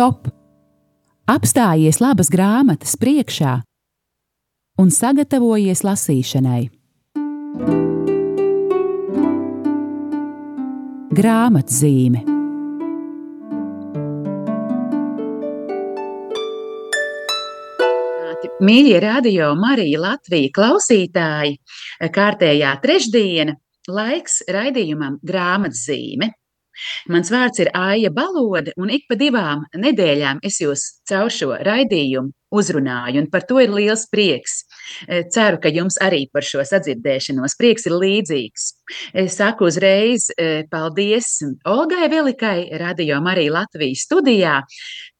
Stop! Apstājies labas grāmatas priekšā un sagatavojies lasīšanai. Grāmatzīme Mīļie radio Marija Latvija klausītāji, kārtējā trešdiena, laiks raidījumam grāmatzīme. Mans vārds ir Aija Balode, un ik pa divām nedēļām es jūs caur šo raidījumu uzrunāju, un par to ir liels prieks. Ceru, ka jums arī par šo sadzirdēšanos prieks ir līdzīgs. Es saku uzreiz paldies Olgai Velikai, Radio Marija Latvijas studijā,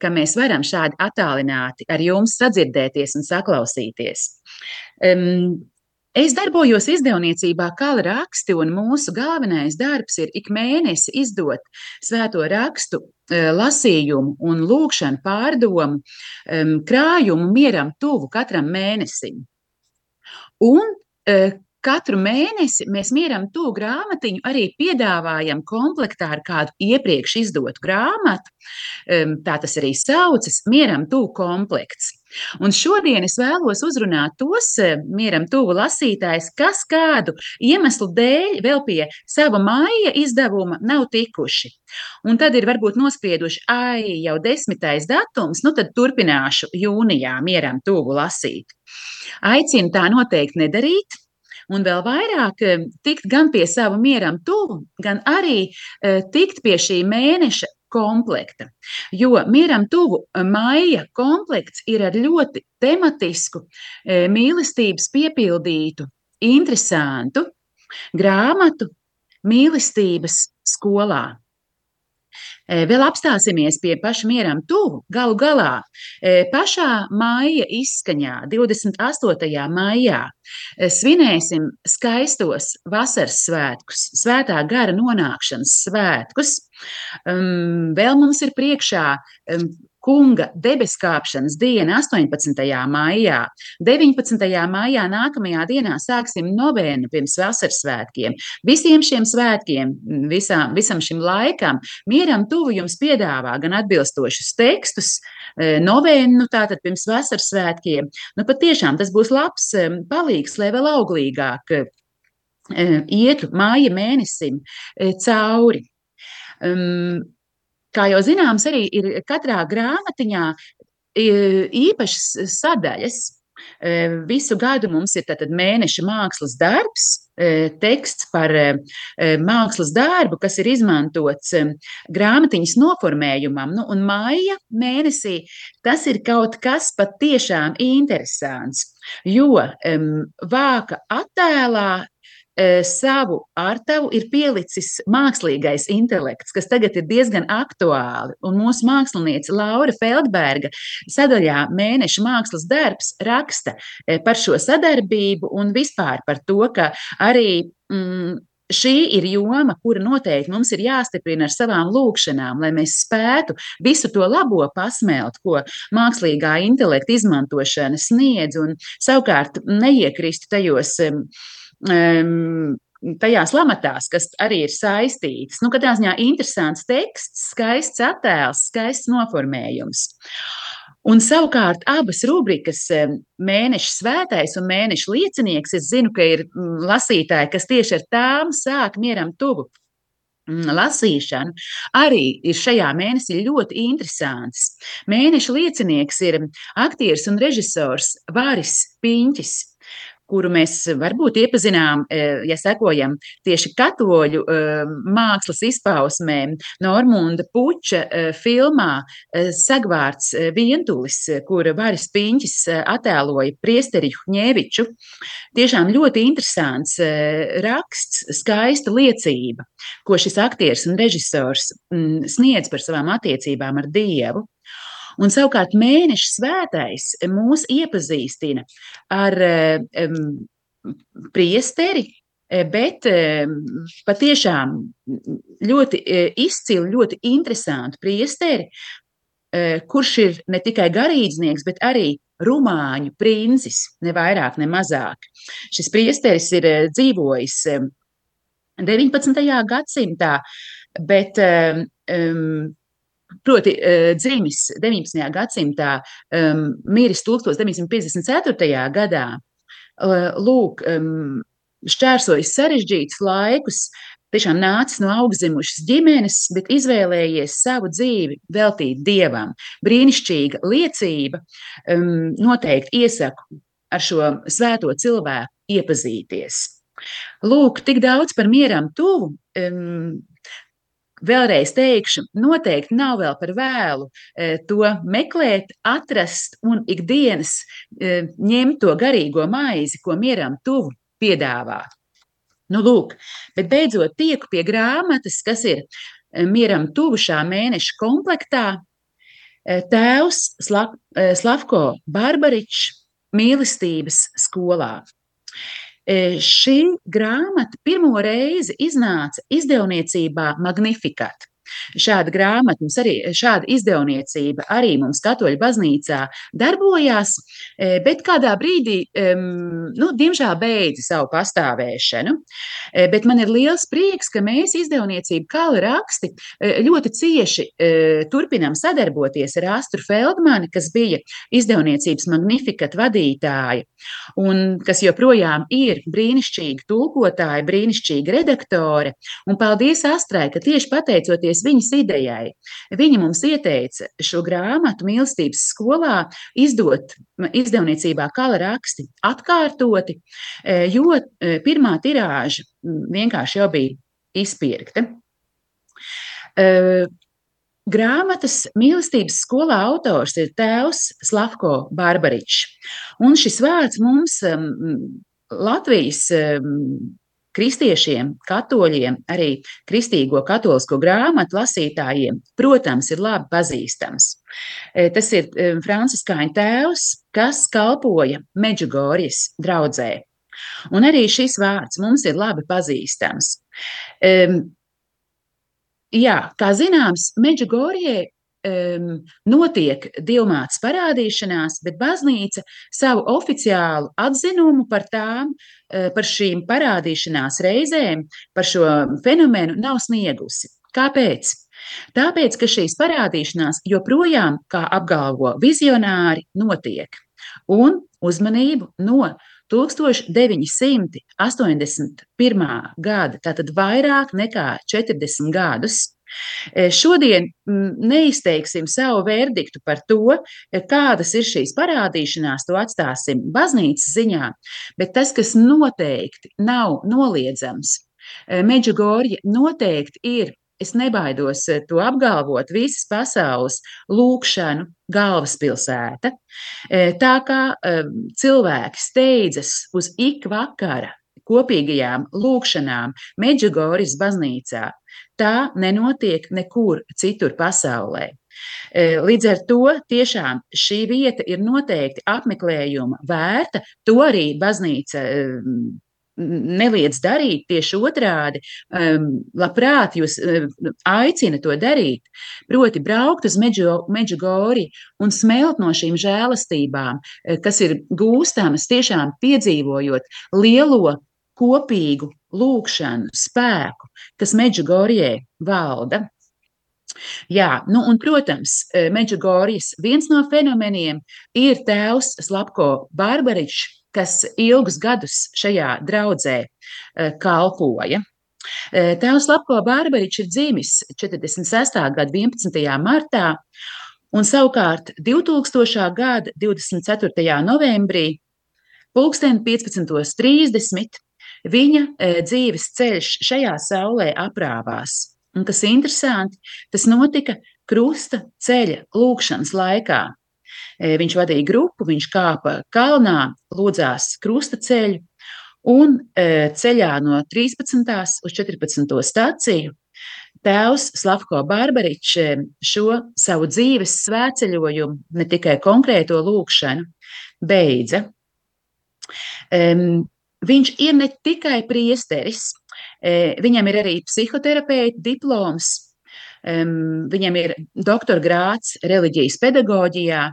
ka mēs varam šādi attālināti ar jums sadzirdēties un saklausīties. Um, Es darbojos izdevniecībā Kala raksti, un mūsu galvenais darbs ir ik mēnesi izdot svēto rakstu lasījumu un lūkšanu pārdomu krājumu mieram tuvu katram mēnesim. Un Katru mēnesi mēs mieram to grāmatiņu arī piedāvājam komplektā ar kādu iepriekš izdotu grāmatu. Tā tas arī saucas - mieram tuvu komplekts. Un šodien es vēlos uzrunāt tos mieram tuvu lasītājus, kas kādu iemeslu dēļ vēl pie sava māja izdevuma nav tikuši. Un tad ir varbūt nospieduši, ai, jau desmitais datums, nu tad turpināšu jūnijā mieram tuvu lasīt. Aicinu tā noteikti nedarīt, un vēl vairāk eh, tikt gan pie sava mieram tuvu, gan arī eh, tikt pie šī mēneša komplekta. Jo mieram tuvu eh, maija komplekts ir ar ļoti tematisku, mīlestības piepildītu, interesantu grāmatu mīlestības skolā. Vēl apstāsimies pie paša mieram tuvu. Galu galā, pašā maija izskaņā, 28. maijā, svinēsim skaistos vasaras svētkus, svētā gara nonākšanas svētkus. Vēl mums ir priekšā kunga debeskāpšanas diena 18. maijā. 19. maijā nākamajā dienā sāksim novēnu pirms vasaras svētkiem. Visiem šiem svētkiem, visām, visam šim laikam, mieram tuvu jums piedāvā gan atbilstošus tekstus, e, novēnu, nu, tātad pirms vasaras svētkiem. Nu, patiešām tas būs labs e, palīgs, lai vēl auglīgāk e, ietu māja mēnesim cauri. Um, kā jau zināms, arī ir katrā grāmatiņā īpašas sadaļas. E, visu gadu mums ir mēneša mākslas darbs, e, teksts par e, mākslas darbu, kas ir izmantots grāmatiņas noformējumam. Nu, un maija mēnesī tas ir kaut kas patiešām interesants, jo vāka attēlā savu ārtavu ir pielicis mākslīgais intelekts, kas tagad ir diezgan aktuāli. Un mūsu māksliniece Laura Feldberga sadaļā Mēneša mākslas darbs raksta par šo sadarbību un vispār par to, ka arī mm, šī ir joma, kura noteikti mums ir jāstiprina ar savām lūkšanām, lai mēs spētu visu to labo pasmelt, ko mākslīgā intelekta izmantošana sniedz, un savukārt neiekristu tajos um, tajās lamatās, kas arī ir saistītas. Nu, katrā ziņā interesants teksts, skaists attēls, skaists noformējums. Un savukārt abas rubrikas, mēneša svētais un mēneša liecinieks, es zinu, ka ir lasītāji, kas tieši ar tām sāk mieram tuvu lasīšanu, arī ir šajā mēnesī ļoti interesants. Mēneša liecinieks ir aktieris un režisors Vāris Piņķis kuru mēs varbūt iepazinām, e, ja sekojam tieši katoļu e, mākslas izpausmēm, Normunda Puča e, filmā Sagvārds Vientulis, kura Varis Piņķis attēloja priesteri Hņēviču. Tiešām ļoti interesants raksts, skaista liecība, ko šis aktieris un režisors sniedz par savām attiecībām ar Dievu. Un savukārt mēneša svētais mūs iepazīstina ar um, priesteri, bet patiešām ļoti izcilu, ļoti interesantu priesteri, kurš ir ne tikai garīdznieks, bet arī rumāņu princis, ne vairāk, ne mazāk. Šis priesteris ir dzīvojis 19. gadsimtā, bet um, proti, dzimis 19. gadsimtā, miris 1954. gadā, lūk, šķērsojis sarežģītus laikus, tiešām nācis no augstzimušas ģimenes, bet izvēlējies savu dzīvi veltīt dievam. Brīnišķīga liecība. Um, noteikti iesaku ar šo svēto cilvēku iepazīties. Lūk, tik daudz par mieram tuvu. Um, Vēlreiz teikšu, noteikti nav vēl par vēlu e, to meklēt, atrast un ikdienas e, ņemt to garīgo maizi, ko mieram tuvu piedāvāt. Nu, lūk, bet beidzot tieku pie grāmatas, kas ir eh, mieram tuvu šā mēneša komplektā. Tēvs Slav, Slavko Barbaričs mīlestības skolā. Šī grāmata pirmo reizi iznāca izdevniecībā Magnificat. Šāda grāmata, arī šāda izdevniecība arī mums katoļu baznīcā darbojās, e, bet kādā brīdī, nu, diemžēl beidza savu pastāvēšanu. E, bet man ir liels prieks, ka mēs izdevniecību Kala raksti e, ļoti cieši turpinām sadarboties ar Astru Feldmani, kas bija izdevniecības Magnificat vadītāja un kas joprojām ir brīnišķīga tulkotāja, brīnišķīga redaktore. Un paldies Astrai, ka tieši pateicoties pateicoties viņas idejai. Viņa mums ieteica šo grāmatu mīlestības skolā izdot izdevniecībā kala raksti atkārtoti, e, jo e, pirmā tirāža vienkārši jau bija izpirkta. E, grāmatas mīlestības skolā autors ir tēvs Slavko Barbaričs. Un šis vārds mums Latvijas kristiešiem, katoļiem, arī kristīgo katolisko grāmatu lasītājiem, protams, ir labi pazīstams. E, tas ir e, Franciskāņu tēvs, kas kalpoja Medžugorjas draudzē. Un arī šis vārds mums ir labi pazīstams. Um, jā, kā zināms, Medžugorijai um, notiek diamāts parādīšanās, bet baznīca savu oficiālu atzinumu par tām, uh, par šīm parādīšanās reizēm, par šo fenomenu nav sniegusi. Kāpēc? Tāpēc, ka šīs parādīšanās joprojām, kā apgalvo vizionāri, notiek. Un uzmanību no 1981. gada, tātad vairāk nekā 40 gadus, Šodien neizteiksim savu verdiktu par to, kādas ir šīs parādīšanās, to atstāsim baznīcas ziņā, bet tas, kas noteikti nav noliedzams, Meģugorja noteikti ir es nebaidos to apgalvot, visas pasaules lūkšanu galvaspilsēta. Tā kā cilvēki steidzas uz ik vakara kopīgajām lūkšanām Meģigoras baznīcā. Tā nenotiek nekur citur pasaulē. E, līdz ar to tiešām šī vieta ir noteikti apmeklējuma vērta. To arī baznīca e, neliedz darīt, tieši otrādi, um, labprāt jūs aicina to darīt. Proti, braukt uz Meģigori un smelt no šīm žēlastībām, kas ir gūstamas tiešām piedzīvojot lielo kopīgu lūkšanu spēku, kas Meģigorijai valda. Jā, nu un, protams, eh, Meģigorijas viens no fenomeniem ir tēvs Slapko Barbaričs, kas ilgus gadus šajā draudzē eh, kalpoja. Eh, tēvs Lapko Bārbaričs ir dzimis 46. gada 11. martā, un savukārt 2000. gada 24. novembrī, pulksten 15.30, Viņa e, dzīves ceļš šajā saulē aprāvās. Un kas interesanti, tas notika krusta ceļa lūkšanas laikā. E, viņš vadīja grupu, viņš kāpa kalnā, lūdzās krusta ceļu, un e, ceļā no 13. uz 14. staciju Tēvs Slavko Barbaričs šo savu dzīves svētceļojumu, ne tikai konkrēto lūkšanu, beidza. Um, Viņš ir ne tikai priesteris, e, viņam ir arī psihoterapeita diploms, viņam ir doktora grāts reliģijas pedagoģijā.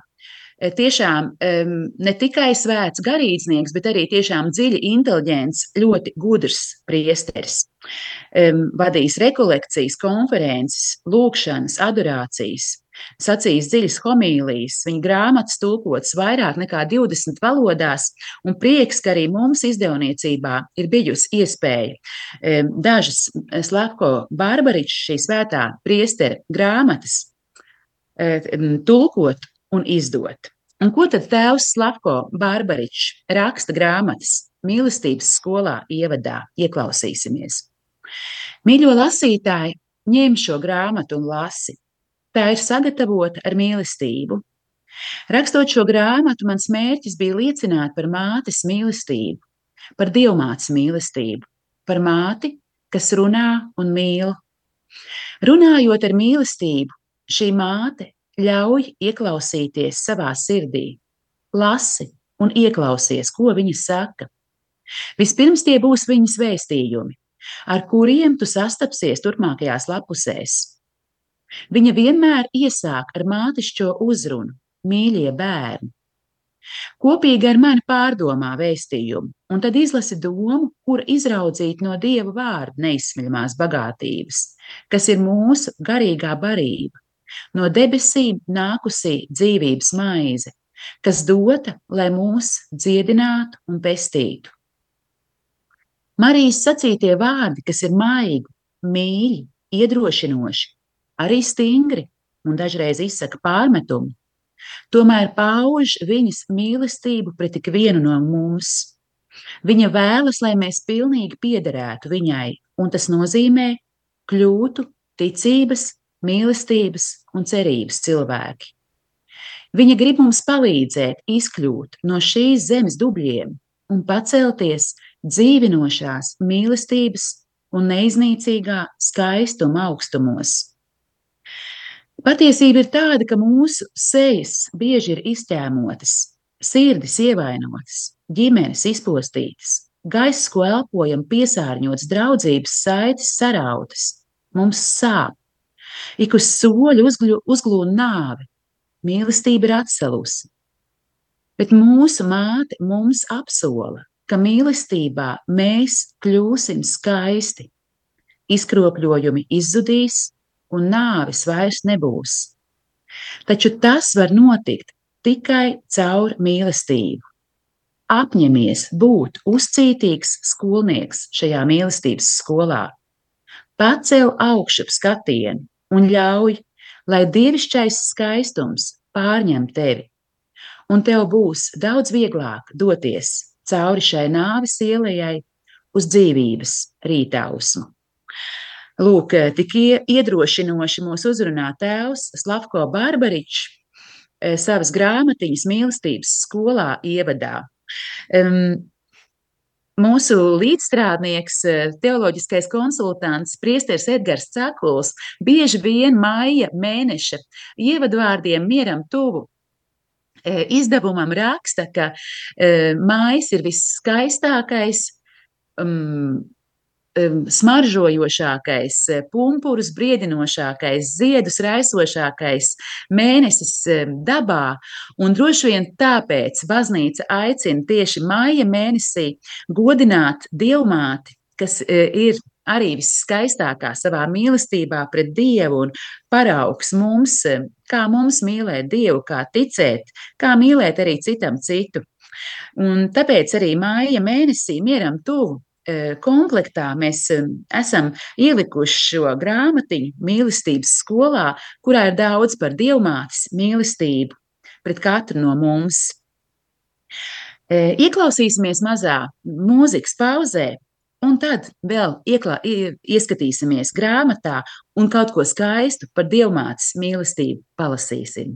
tiešām um, ne tikai svēts garīdznieks, bet arī tiešām dziļi inteliģents, ļoti gudrs priesteris. Vadījis rekolekcijas, konferences, lūkšanas, adorācijas, sacījis dziļas homīlijas, viņa grāmatas tulkotas vairāk nekā 20 valodās, un prieks, ka arī mums izdevniecībā ir bijusi iespēja dažas Slavko Barbaričs, šī svētā priestera grāmatas, um, tulkot un izdot. Un ko tad tēvs Slavko Bārbaričs raksta grāmatas mīlestības skolā ievadā? Ieklausīsimies. Mīļo lasītāji, ņem šo grāmatu un lasi. Tā ir sagatavota ar mīlestību. Rakstot šo grāmatu, mans mērķis bija liecināt par mātes mīlestību, par dievmātes mīlestību, par māti, kas runā un mīl. Runājot ar mīlestību, šī māte Ļauj ieklausīties savā sirdī, lasi un ieklausies, ko viņa saka. Vispirms tie būs viņas vēstījumi, ar kuriem tu sastapsies turpmākajās lapusēs. Viņa vienmēr iesāk ar mātišķo uzrunu: Mīļie bērni! Kopīgi ar mani pārdomā vēstījumu, un tad izlasi domu, kur izraudzīt no dieva vārda neizsmeļamās bagātības, kas ir mūsu garīgā barība, no debesīm nākusī dzīvības maize, kas dota, lai mūs dziedinātu un pestītu. Marijas sacītie vārdi, kas ir maigi, mīļi, iedrošinoši, arī stingri un dažreiz izsaka pārmetumu, tomēr pauž viņas mīlestību pret ikvienu no mums. Viņa vēlas, lai mēs pilnīgi piederētu viņai, un tas nozīmē kļūtu ticības, mīlestības un cerības cilvēki. Viņa grib mums palīdzēt izkļūt no šīs zemes dubļiem un pacelties dzīvinošās mīlestības un neiznīcīgā skaistuma augstumos. Patiesība ir tāda, ka mūsu sejas bieži ir izķēmotas, sirdis ievainotas, ģimenes izpostītas, gaiss, ko elpojam, piesārņots, draudzības saites sarautas, mums sāp, Ik uz soļa uzglūna nāve, mīlestība ir atsalusi. Bet mūsu māte mums apsola, ka mīlestībā mēs kļūsim skaisti, izkropļojumi izzudīs un nāves vairs nebūs. Taču tas var notikt tikai caur mīlestību. Apņemies būt uzcītīgs skolnieks šajā mīlestības skolā. Pacel augšup skatienu, un ļauj, lai dievišķais skaistums pārņem tevi, un tev būs daudz vieglāk doties cauri šai nāves ielai uz dzīvības rītausmu. Lūk, tik iedrošinoši mūs uzrunā tēvs Slavko Barbaričs eh, savas grāmatiņas mīlestības skolā ievadā. Um, Mūsu līdzstrādnieks, eh, teoloģiskais konsultants, Priesteris Edgars Cakls, bieži vien maija mēneša ievadvārdiem mieram tuvu eh, izdevumam raksta, ka eh, mājas ir visskaistākais um, smaržojošākais, pumpurus briedinošākais, ziedus raisošākais mēnesis dabā. Un droši vien tāpēc baznīca aicina tieši māja mēnesī godināt dievmāti, kas ir arī visskaistākā savā mīlestībā pret Dievu un paraugs mums, kā mums mīlēt Dievu, kā ticēt, kā mīlēt arī citam citu. Un tāpēc arī māja mēnesī mieram tuvu komplektā mēs esam ielikuši šo grāmatiņu mīlestības skolā, kurā ir daudz par dievmātes mīlestību pret katru no mums. Ieklausīsimies mazā mūzikas pauzē, un tad vēl ieklā, ieskatīsimies grāmatā un kaut ko skaistu par dievmātes mīlestību palasīsim.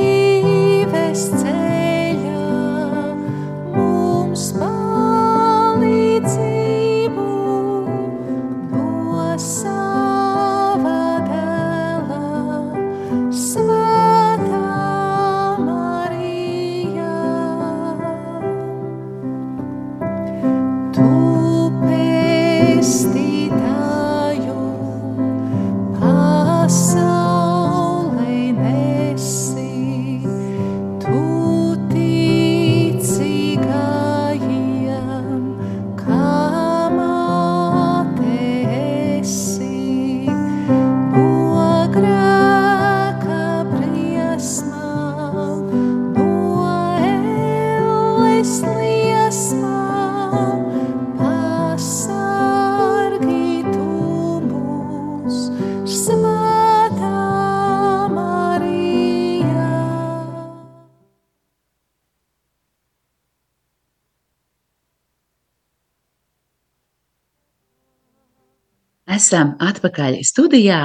Esam atpakaļ studijā.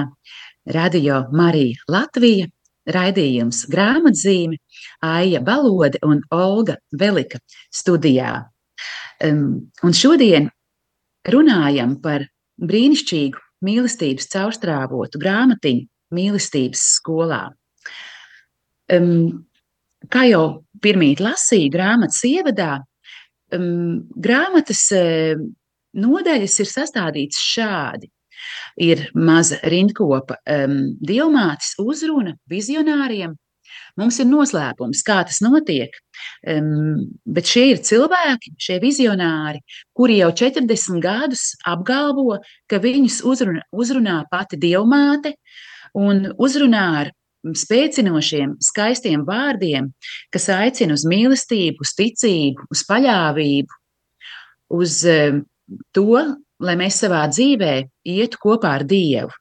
Radio Marija Latvija, raidījums grāmatzīme, Aija Balode un Olga Velika studijā. Um, un šodien runājam par brīnišķīgu mīlestības caurstrāvotu grāmatiņu mīlestības skolā. Um, kā jau pirmīt lasīju grāmatas ievadā, um, grāmatas um, nodaļas ir sastādītas šādi. Ir maza rindkopa um, diamāts, uzruna vizionāriem. Mums ir noslēpums, kā tas notiek, um, bet šie ir cilvēki, šie vizionāri, kuri jau 40 gadus apgalvo, ka viņus uzrunā, uzrunā pati diamāte un uzrunā ar spēcinošiem, skaistiem vārdiem, kas aicina uz mīlestību, uz ticību, uz paļāvību, uz to, lai mēs savā dzīvē ietu kopā ar Dievu.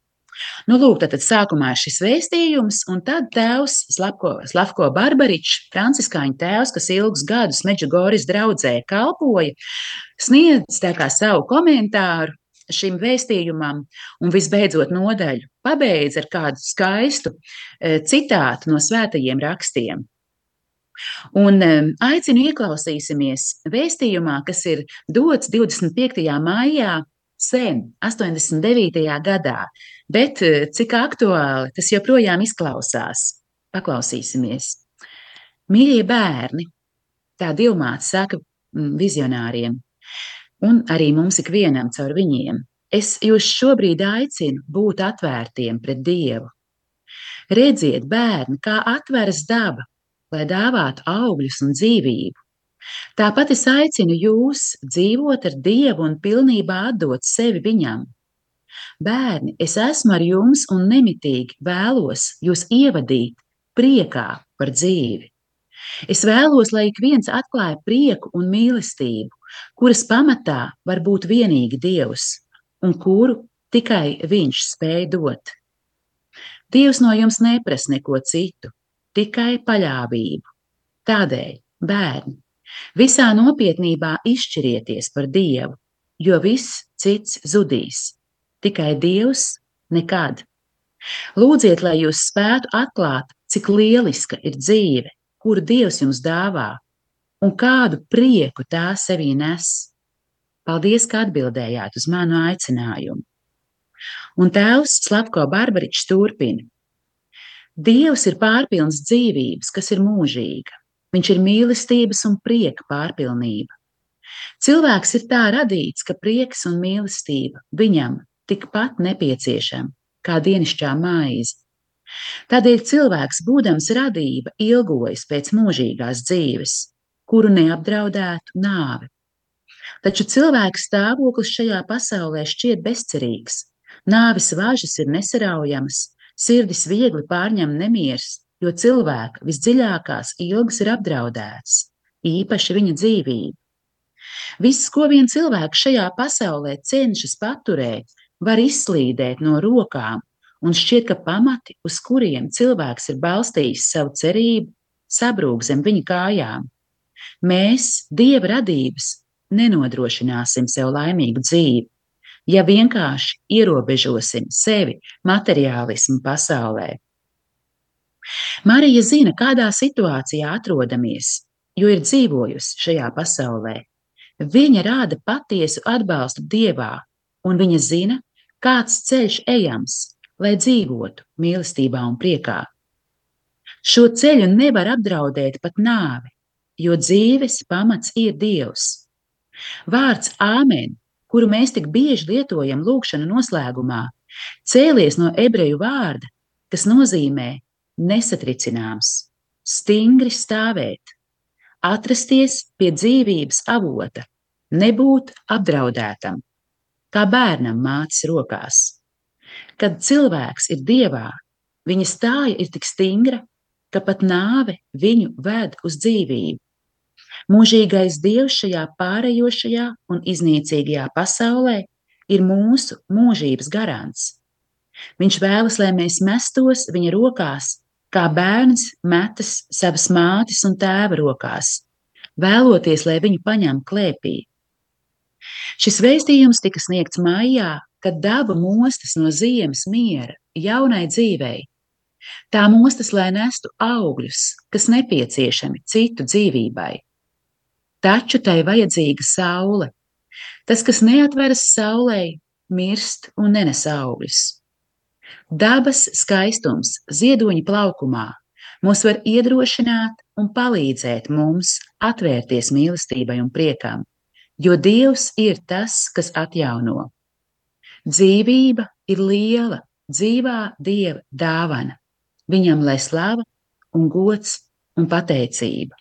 Nu, lūk, tad, tad sākumā ir šis vēstījums, un tad tēvs Slavko, Slavko Barbaričs, franciskāņu tēvs, kas ilgus gadus Meģigoris draudzē kalpoja, sniedz kā savu komentāru šim vēstījumam, un visbeidzot nodaļu pabeidz ar kādu skaistu e, citātu no svētajiem rakstiem. Un aicinu ieklausīsimies vēstījumā, kas ir dots 25. maijā, sen, 89. gadā, bet uh, cik aktuāli tas joprojām izklausās. Paklausīsimies. Mīļie bērni, tā Dilmāts saka mm, vizionāriem, un arī mums ikvienam caur viņiem. Es jūs šobrīd aicinu būt atvērtiem pret Dievu. Redziet, bērni, kā atveras daba, lai dāvātu augļus un dzīvību. Tāpat es aicinu jūs dzīvot ar Dievu un pilnībā atdot sevi Viņam. Bērni, es esmu ar jums un nemitīgi vēlos jūs ievadīt priekā par dzīvi. Es vēlos, lai ik viens atklāja prieku un mīlestību, kuras pamatā var būt vienīgi Dievs un kuru tikai Viņš spēj dot. Dievs no jums neprasa neko citu, tikai paļāvību. Tādēļ, bērni, visā nopietnībā izšķirieties par Dievu, jo viss cits zudīs. Tikai Dievs nekad. Lūdziet, lai jūs spētu atklāt, cik lieliska ir dzīve, kuru Dievs jums dāvā, un kādu prieku tā sevī nes. Paldies, ka atbildējāt uz manu aicinājumu. Un tēvs Slavko Barbaričs turpina. Dievs ir pārpilns dzīvības, kas ir mūžīga. Viņš ir mīlestības un prieka pārpilnība. Cilvēks ir tā radīts, ka prieks un mīlestība viņam tikpat nepieciešama kā dienasčā maize. Tādēļ cilvēks, būdams radība, ilgojas pēc mūžīgās dzīves, kuru neapdraudētu nāve. Taču cilvēka stāvoklis šajā pasaulē šķiet bezcerīgs. Nāves važas ir nesaraujamas, Sirdis viegli pārņem nemieris, jo cilvēka visdziļākās ilgas ir apdraudētas, īpaši viņa dzīvība. Viss, ko vien cilvēks šajā pasaulē cenšas paturēt, var izslīdēt no rokām, un šķiet, ka pamati, uz kuriem cilvēks ir balstījis savu cerību, sabrūk zem viņa kājām. Mēs, dieva radības, nenodrošināsim sev laimīgu dzīvi, ja vienkārši ierobežosim sevi materiālismu pasaulē. Marija zina, kādā situācijā atrodamies, jo ir dzīvojusi šajā pasaulē. Viņa rāda patiesu atbalstu Dievā, un viņa zina, kāds ceļš ejams, lai dzīvotu mīlestībā un priekā. Šo ceļu nevar apdraudēt pat nāve, jo dzīves pamats ir Dievs. Vārds Āmen kuru mēs tik bieži lietojam lūkšanu noslēgumā, cēlies no ebreju vārda, kas nozīmē nesatricināms, stingri stāvēt, atrasties pie dzīvības avota, nebūt apdraudētam, kā bērnam mātes rokās. Kad cilvēks ir dievā, viņa stāja ir tik stingra, ka pat nāve viņu ved uz dzīvību. Mūžīgais Dievs šajā pārējošajā un iznīcīgajā pasaulē ir mūsu mūžības garants. Viņš vēlas, lai mēs mestos viņa rokās, kā bērns metas savas mātes un tēva rokās, vēloties, lai viņu paņem klēpī. Šis vēstījums tika sniegts maijā, kad daba mostas no ziemas miera jaunai dzīvei. Tā mostas, lai nestu augļus, kas nepieciešami citu dzīvībai. Taču tai vajadzīga saule. Tas, kas neatveras saulē, mirst un nenes augļus. Dabas skaistums, ziedoņa plaukumā mūs var iedrošināt un palīdzēt mums atvērties mīlestībai un priekam, jo Dievs ir tas, kas atjauno. Dzīvība ir liela, dzīvā Dieva dāvana. Viņam lai slava un gods un pateicība.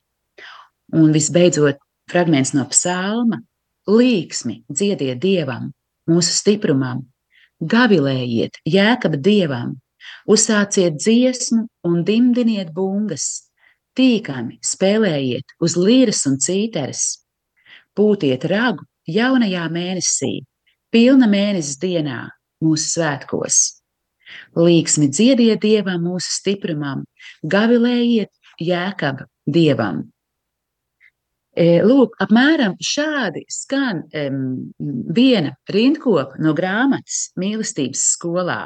Un visbeidzot, fragments no psalma - līksmi dziediet Dievam, mūsu stiprumam, gavilējiet jēkaba Dievam, uzsāciet dziesmu un dimdiniet bungas, tīkami spēlējiet uz līras un cīteres, pūtiet ragu jaunajā mēnesī, pilna mēnesis dienā, mūsu svētkos. Līksmi dziediet dievam, mūsu stiprumam, gavilējiet jēkab dievam. Lūk, apmēram šādi skan viena rindkopa no grāmatas mīlestības skolā.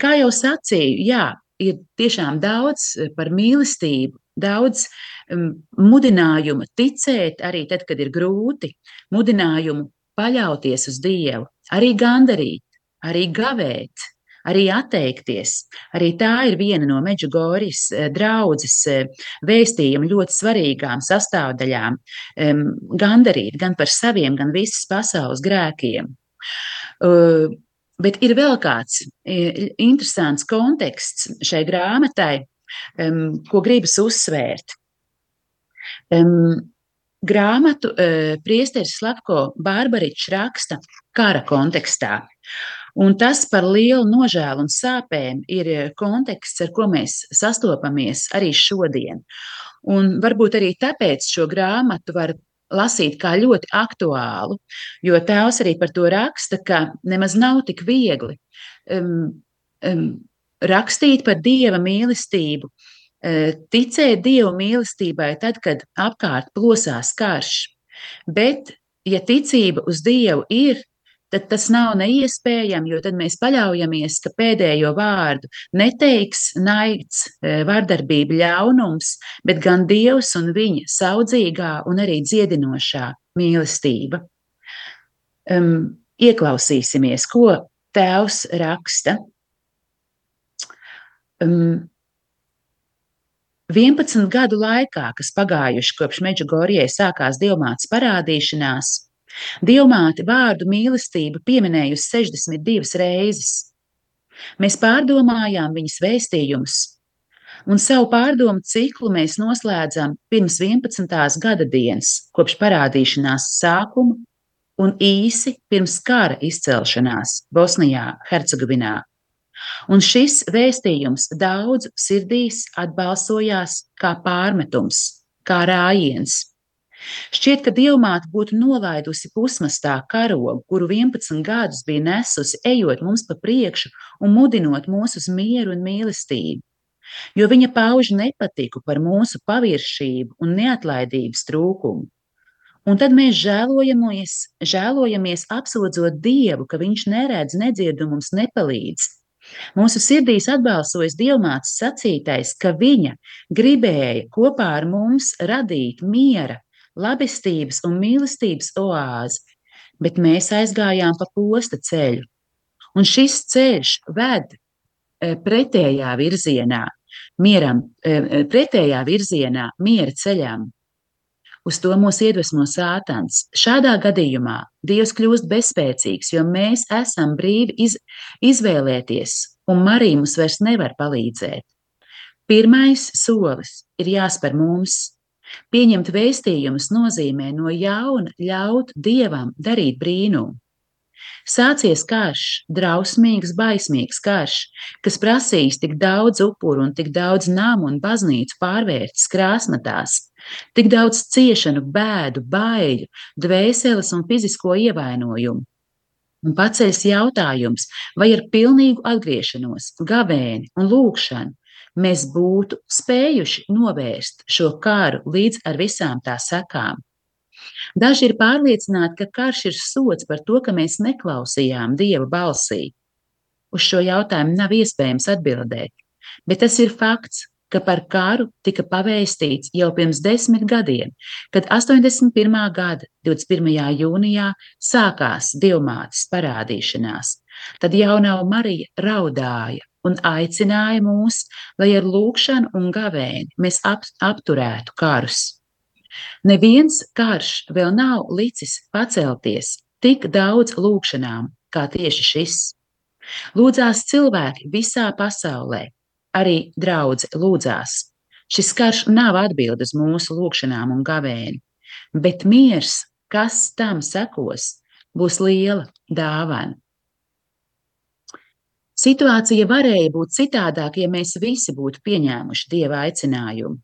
Kā jau sacīju, jā, ir tiešām daudz par mīlestību, daudz um, mudinājuma ticēt arī tad, kad ir grūti, mudinājumu paļauties uz Dievu, arī gandarīt, arī gavēt, arī atteikties. Arī tā ir viena no Meģugorijas eh, draudzes eh, vēstījuma ļoti svarīgām sastāvdaļām - gandarīt gan par saviem, gan visas pasaules grēkiem. Bet ir vēl kāds interesants konteksts šai grāmatai, ko gribas uzsvērt. Grāmatu priesteris Slavko Bārbaričs raksta kara kontekstā. Un tas par lielu nožēlu un sāpēm ir konteksts, ar ko mēs sastopamies arī šodien. Un varbūt arī tāpēc šo grāmatu var lasīt kā ļoti aktuālu, jo tēvs arī par to raksta, ka nemaz nav tik viegli um, um, rakstīt par dieva mīlestību, ticēt Dieva mīlestībai tad, kad apkārt plosās karš. Bet, ja ticība uz Dievu ir, tad tas nav neiespējami, jo tad mēs paļaujamies, ka pēdējo vārdu neteiks naids, vardarbība, ļaunums, bet gan Dievs un viņa saudzīgā un arī dziedinošā mīlestība. Um, ieklausīsimies, ko Tēvs raksta. Um, 11 gadu laikā, kas pagājuši kopš Meģigorijai sākās diamāts parādīšanās, diamāti vārdu mīlestību pieminējusi 62 reizes. Mēs pārdomājām viņas vēstījumus, un savu pārdomu ciklu mēs noslēdzam pirms 11. gada dienas, kopš parādīšanās sākuma un īsi pirms kara izcelšanās Bosnijā, Hercegovinā. Un šis vēstījums daudzu sirdīs atbalsojās kā pārmetums, kā rājiens. Šķiet, ka dievmāte būtu nolaidusi pusmastā karogu, kuru 11 gadus bija nesusi, ejot mums pa priekšu un mudinot mūs uz mieru un mīlestību. Jo viņa pauž nepatiku par mūsu paviršību un neatlaidības trūkumu. Un tad mēs žēlojamies, žēlojamies apsūdzot Dievu, ka Viņš neredz, nedzird un mums nepalīdz. Mūsu sirdīs atbalsojas Dievmātes sacītais, ka viņa gribēja kopā ar mums radīt miera, labestības un mīlestības oāzi, bet mēs aizgājām pa posta ceļu. Un šis ceļš ved e, pretējā virzienā, mieram, e, e, pretējā virzienā, miera ceļām. Uz to mūs iedvesmo sātans. Šādā gadījumā Dievs kļūst bezspēcīgs, jo mēs esam brīvi iz, izvēlēties, un Marija mums vairs nevar palīdzēt. Pirmais solis ir jāspēr mums. Pieņemt vēstījumus nozīmē no jauna ļaut Dievam darīt brīnumu. Sācies karš, drausmīgs, baismīgs karš, kas prasīs tik daudz upuru un tik daudz namu un baznīcu pārvērtis krāsmatās, tik daudz ciešanu, bēdu, baiļu, dvēseles un fizisko ievainojumu. Un paceļas jautājums, vai ar pilnīgu atgriešanos, gavēni un lūkšanu mēs būtu spējuši novērst šo kāru līdz ar visām tā sekām. Daži ir pārliecināti, ka karš ir sots par to, ka mēs neklausījām Dieva balsī. Uz šo jautājumu nav iespējams atbildēt, bet tas ir fakts, ka par karu tika pavēstīts jau pirms desmit gadiem, kad 81. gada 21. jūnijā sākās Dievmātes parādīšanās. Tad jaunā Marija raudāja un aicināja mūs, lai ar lūgšanu un gavēni mēs ap, apturētu karus. Neviens karš vēl nav licis pacelties tik daudz lūgšanām kā tieši šis. Lūdzās cilvēki visā pasaulē, arī draugi lūdzās. Šis karš nav atbildes mūsu lūgšanām un gavēni, bet miers, kas tam sekos, būs liela dāvana. Situācija varēja būt citādāka, ja mēs visi būtu pieņēmuši dieva aicinājumu.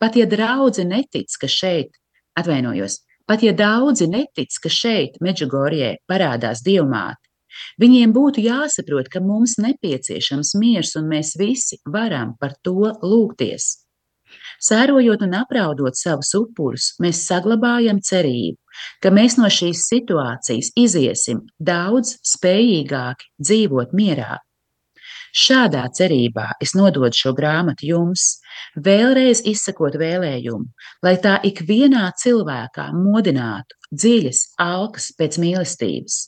Pat ja draugi netic, ka šeit, atvainojos, pat ja daudzi netic, ka šeit, Meģigorijā, parādās dievmāte, Viņiem būtu jāsaprot, ka mums nepieciešams miers, un mēs visi varam par to lūgties. Sērojot un apraudot savus upurus, mēs saglabājam cerību, ka mēs no šīs situācijas iziesim daudz spējīgāki dzīvot mierā. Šādā cerībā es nododu šo grāmatu jums, vēlreiz izsakot vēlējumu, lai tā ikvienā cilvēkā modinātu dziļas alkas pēc mīlestības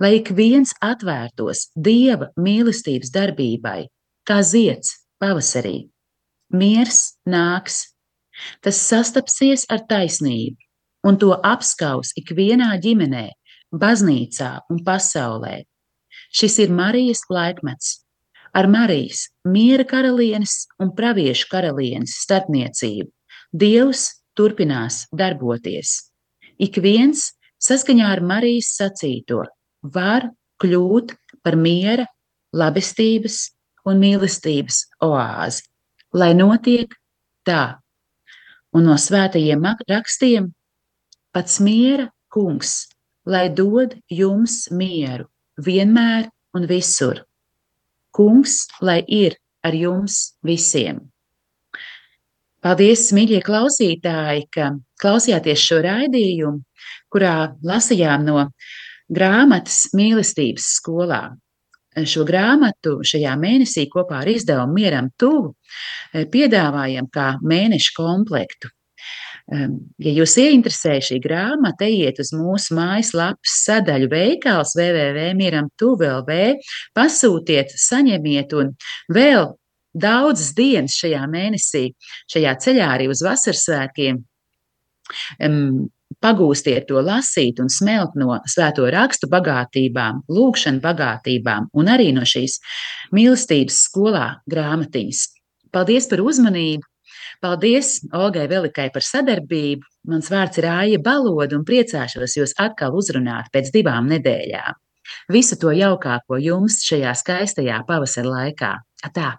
lai ik viens atvērtos dieva mīlestības darbībai, kā zieds pavasarī. Miers nāks, tas sastapsies ar taisnību, un to apskaus ikvienā ģimenē, baznīcā un pasaulē. Šis ir Marijas laikmets, ar Marijas miera karalienes un praviešu karalienes starpniecību. Dievs turpinās darboties. Ik viens saskaņā ar Marijas sacīto var kļūt par miera, labestības un mīlestības oāzi, lai notiek tā. Un no svētajiem rakstiem pats miera kungs, lai dod jums mieru vienmēr un visur. Kungs, lai ir ar jums visiem. Paldies, mīļie klausītāji, ka klausījāties šo raidījumu, kurā lasījām no grāmatas mīlestības skolā. Šo grāmatu šajā mēnesī kopā ar izdevumu Mieram Tuvu eh, piedāvājam kā mēneša komplektu. Ehm, ja jūs ieinteresē šī grāmata, ejiet uz mūsu mājaslapas sadaļu veikals www.miram.lv, pasūtiet, saņemiet un vēl daudzas dienas šajā mēnesī, šajā ceļā arī uz vasarsvētkiem. Um, pagūstiet to lasīt un smelt no svēto rakstu bagātībām, lūkšanu bagātībām un arī no šīs mīlestības skolā grāmatiņas. Paldies par uzmanību! Paldies Olgai Velikai par sadarbību. Mans vārds ir Aija Baloda un priecāšos jūs atkal uzrunāt pēc divām nedēļām. Visu to jaukāko jums šajā skaistajā pavasara laikā. Atā!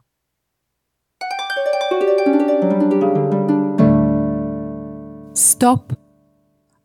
Stop!